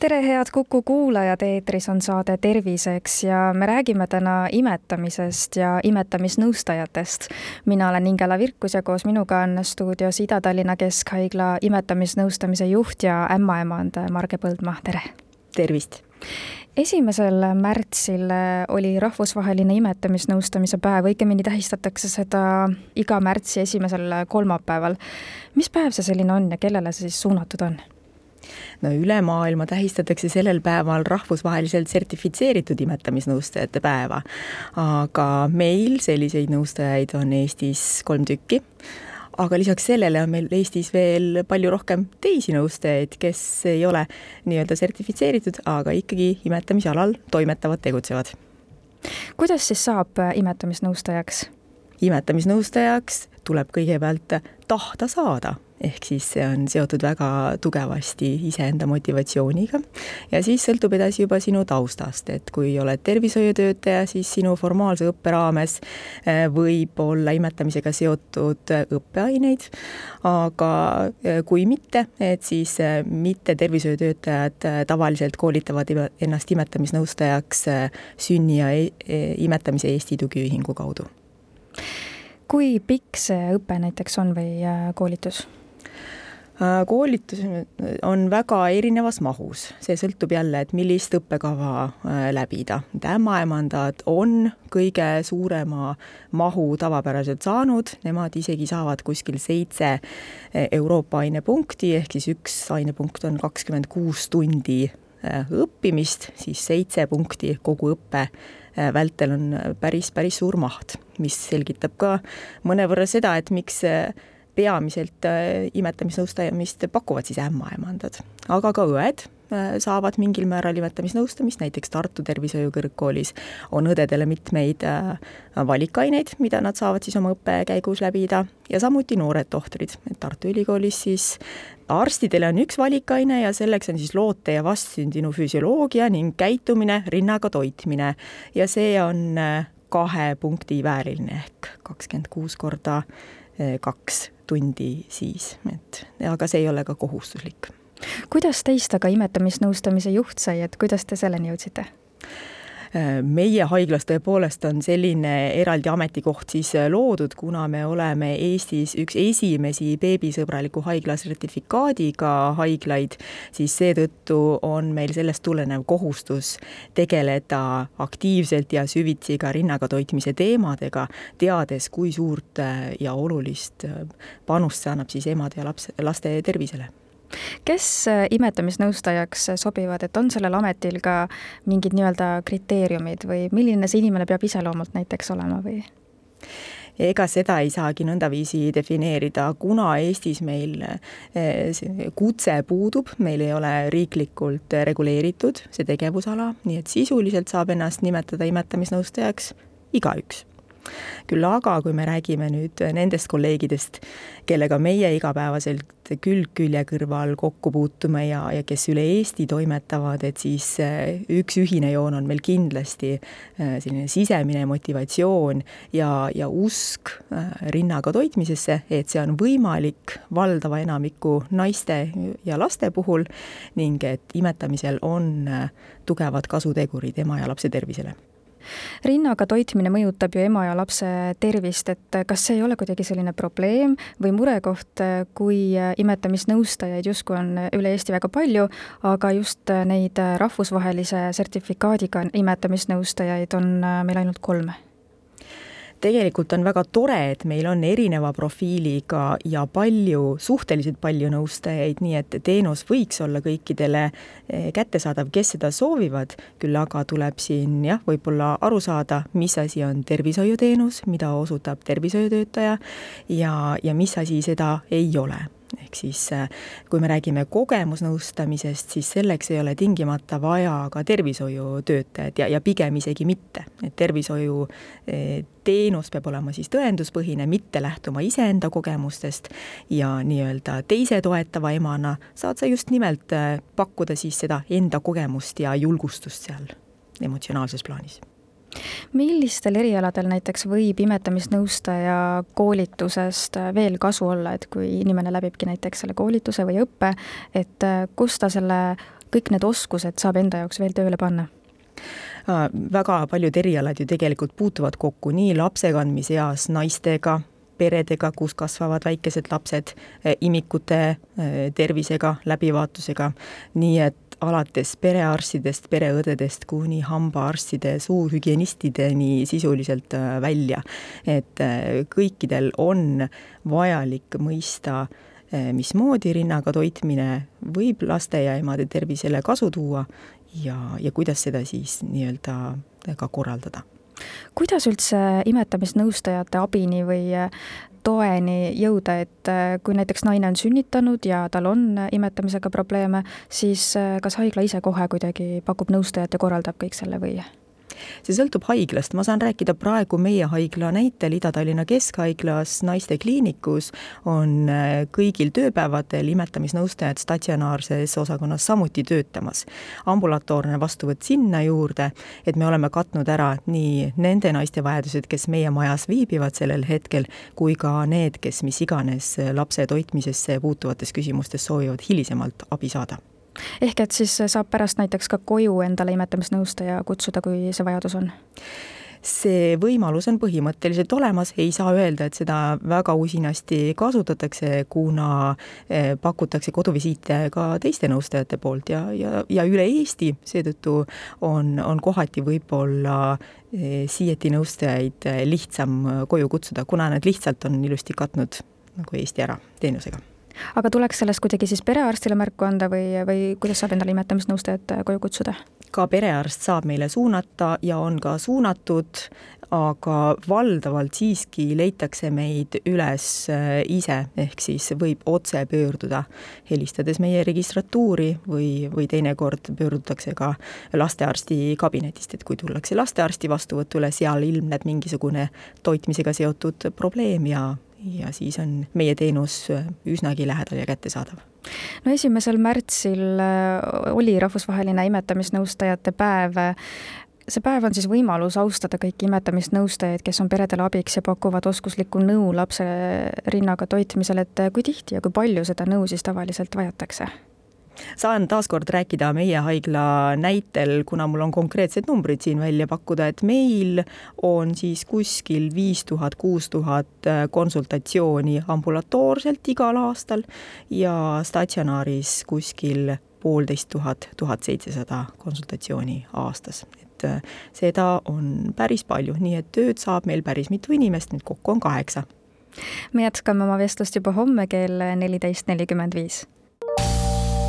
tere, head Kuku kuulajad, eetris on saade Terviseks ja me räägime täna imetamisest ja imetamisnõustajatest. mina olen Ingela Virkus ja koos minuga on stuudios Ida-Tallinna Keskhaigla imetamisnõustamise juht ja ämmaemand Marge Põldmaa, tere! tervist! esimesel märtsil oli rahvusvaheline imetamisnõustamise päev, õigemini tähistatakse seda iga märtsi esimesel kolmapäeval. mis päev see selline on ja kellele see siis suunatud on? No üle maailma tähistatakse sellel päeval rahvusvaheliselt sertifitseeritud imetamisnõustajate päeva. aga meil selliseid nõustajaid on Eestis kolm tükki aga lisaks sellele on meil Eestis veel palju rohkem teisi nõustajaid, kes ei ole nii-öelda sertifitseeritud, aga ikkagi imetamisalal toimetavad, tegutsevad. kuidas siis saab imetamisnõustajaks? imetamisnõustajaks tuleb kõigepealt tahta saada. Ehk siis see on seotud väga tugevasti iseenda motivatsiooniga. Ja siis sõltub edasi juba sinu taustast, et kui oled tervishoiutöötaja, siis sinu formaalse õppe raames eh, võib olla imetamisega seotud õppeaineid, aga eh, kui mitte, et siis eh, mitte tervishoiutöötajad tavaliselt koolitavad ennast imetamisnõustajaks sünni ja imetamise Eesti Tugiühingu kaudu kui pikk see õpe näiteks on või koolitus? Äh, koolitus on väga erinevas mahus, see sõltub jälle, et millist õppekava äh, läbida. ämmaemandad on kõige suurema mahu tavapäraselt saanud, nemad isegi saavad kuskil seitse äh, Euroopa ainepunkti, ehk siis üks ainepunkt on kakskümmend kuus tundi õppimist, siis seitse punkti kogu õppe vältel on päris, päris suur maht, mis selgitab ka mõnevõrra seda, et miks peamiselt äh, imetamisnõustamist pakuvad siis ämmaemandad, aga ka õed äh, saavad mingil määral imetamisnõustamist, näiteks Tartu Tervishoiu Kõrgkoolis on õdedele mitmeid äh, valikaineid, mida nad saavad siis oma õppe käigus läbida ja samuti noored tohtrid, et Tartu Ülikoolis siis arstidele on üks valikaine ja selleks on siis loote ja vastsündinu füsioloogia ning käitumine, rinnaga toitmine. Ja see on kahe punkti vääriline ehk kakskümmend kuus korda kaks tundi siis, et aga see ei ole ka kohustuslik. Kuidas teist aga imetamisnõustamise juht sai, et kuidas te selleni jõudsite? meie haiglas tõepoolest on selline eraldi ametikoht siis loodud, kuna me oleme Eestis üks esimesi beebisõbraliku haigla sertifikaadiga haiglaid, siis seetõttu on meil sellest tulenev kohustus tegeleda aktiivselt ja süvitsi ka rinnaga toitmise teemadega, teades, kui suurt ja olulist panust see annab siis emade ja laps, laste tervisele kes äh, imetamisnõustajaks sobivad, et on sellel ametil ka mingid nii-öelda kriteeriumid või milline see inimene peab iseloomult näiteks olema või? ega seda ei saagi nõndaviisi defineerida, kuna Eestis meil äh, kutse puudub, meil ei ole riiklikult reguleeritud see tegevusala, nii et sisuliselt saab ennast nimetada imetamisnõustajaks igaüks küll aga, kui me räägime nüüd nendest kolleegidest, kellega meie igapäevaselt külg külje kõrval kokku puutume ja, ja kes üle Eesti toimetavad, et siis eh, üks ühine joon on meil kindlasti eh, selline sisemine motivatsioon ja, ja usk eh, rinnaga toitmisesse, et see on võimalik valdava enamiku naiste ja laste puhul ning et imetamisel on tugevad kasutegurid ema ja lapse tervisele rinnaga toitmine mõjutab ju ema ja lapse tervist, et kas see ei ole kuidagi selline probleem või murekoht, kui imetamisnõustajaid justkui on üle Eesti väga palju, aga just neid rahvusvahelise sertifikaadiga imetamisnõustajaid on meil ainult kolm tegelikult on väga tore, et meil on erineva profiiliga ja palju, suhteliselt palju nõustajaid, nii et teenus võiks olla kõikidele eh, kättesaadav, kes seda soovivad, küll aga tuleb siin jah, võib-olla aru saada, mis asi on tervishoiuteenus, mida osutab tervishoiutöötaja ja, ja mis asi seda ei ole ehk siis kui me räägime kogemusnõustamisest, siis selleks ei ole tingimata vaja ka tervishoiutöötajat ja, ja pigem isegi mitte, et tervishoiu teenus peab olema siis tõenduspõhine, mitte lähtuma iseenda kogemustest ja nii-öelda teise toetava emana saad sa just nimelt pakkuda siis seda enda kogemust ja julgustust seal emotsionaalses plaanis millistel erialadel näiteks võib imetamisnõustaja koolitusest veel kasu olla, et kui inimene läbibki näiteks selle koolituse või õppe, et äh, kus ta selle, kõik need oskused saab enda jaoks veel tööle panna? väga paljud erialad ju tegelikult puutuvad kokku nii lapsekandmise eas naistega, peredega, kus kasvavad väikesed lapsed, imikute äh, tervisega, läbivaatusega, nii et alates perearstidest, pereõdedest kuni hambaarstide, suuhügienistideni sisuliselt äh, välja. et äh, kõikidel on vajalik mõista, äh, mismoodi rinnaga toitmine võib laste ja emade tervisele kasu tuua ja, ja kuidas seda siis nii-öelda ka korraldada kuidas üldse imetamisnõustajate abini või toeni jõuda, et äh, kui näiteks naine on sünnitanud ja tal on äh, imetamisega probleeme, siis äh, kas haigla ise kohe kuidagi pakub nõustajat ja korraldab kõik selle või? See sõltub haiglast, ma saan rääkida praegu meie haigla näitel, Ida-Tallinna Keskhaiglas naistekliinikus on äh, kõigil tööpäevadel imetamisnõustajad statsionaarses osakonnas samuti töötamas. ambulatoorne vastuvõtt sinna juurde, et me oleme katnud ära nii nende naiste vajadused, kes meie majas viibivad sellel hetkel, kui ka need, kes mis iganes lapse toitmisesse puutuvates küsimustes soovivad hilisemalt abi saada ehk et siis saab pärast näiteks ka koju endale imetamisnõustaja kutsuda, kui see vajadus on? see võimalus on põhimõtteliselt olemas, ei saa öelda, et seda väga usinasti kasutatakse, kuna eh, pakutakse koduvisiite ka teiste nõustajate poolt ja, ja, ja üle Eesti, seetõttu on, on kohati võib-olla eh, siieti nõustajaid eh, lihtsam koju kutsuda, kuna nad lihtsalt on ilusti katnud nagu Eesti ära teenusega aga tuleks sellest kuidagi siis perearstile märku anda või, või kuidas saab endale imetamisnõustajat äh, koju kutsuda? ka perearst saab meile suunata ja on ka suunatud, aga valdavalt siiski leitakse meid üles äh, ise, ehk siis võib otse pöörduda, helistades meie registratuuri või, või teinekord pöördutakse ka lastearsti kabinetist, et kui tullakse lastearsti vastuvõtule, seal ilmneb mingisugune toitmisega seotud probleem ja ja siis on meie teenus äh, üsnagi lähedal ja kättesaadav no esimesel märtsil äh, oli rahvusvaheline imetamisnõustajate päev. see päev on siis võimalus austada kõiki imetamisnõustajaid, kes on peredele abiks ja pakuvad oskuslikku nõu lapse rinnaga toitmisel, et kui tihti ja kui palju seda nõu siis tavaliselt vajatakse? Saan taaskord rääkida meie haigla näitel, kuna mul on konkreetsed numbrid siin välja pakkuda, et meil on siis kuskil viis tuhat, kuus tuhat äh, konsultatsiooni ambulatoorselt igal aastal ja statsionaaris kuskil poolteist tuhat, tuhat seitsesada konsultatsiooni aastas, et äh, seda on päris palju, nii et tööd saab meil päris mitu inimest, nüüd kokku on kaheksa. me jätkame oma vestlust juba homme kell neliteist nelikümmend viis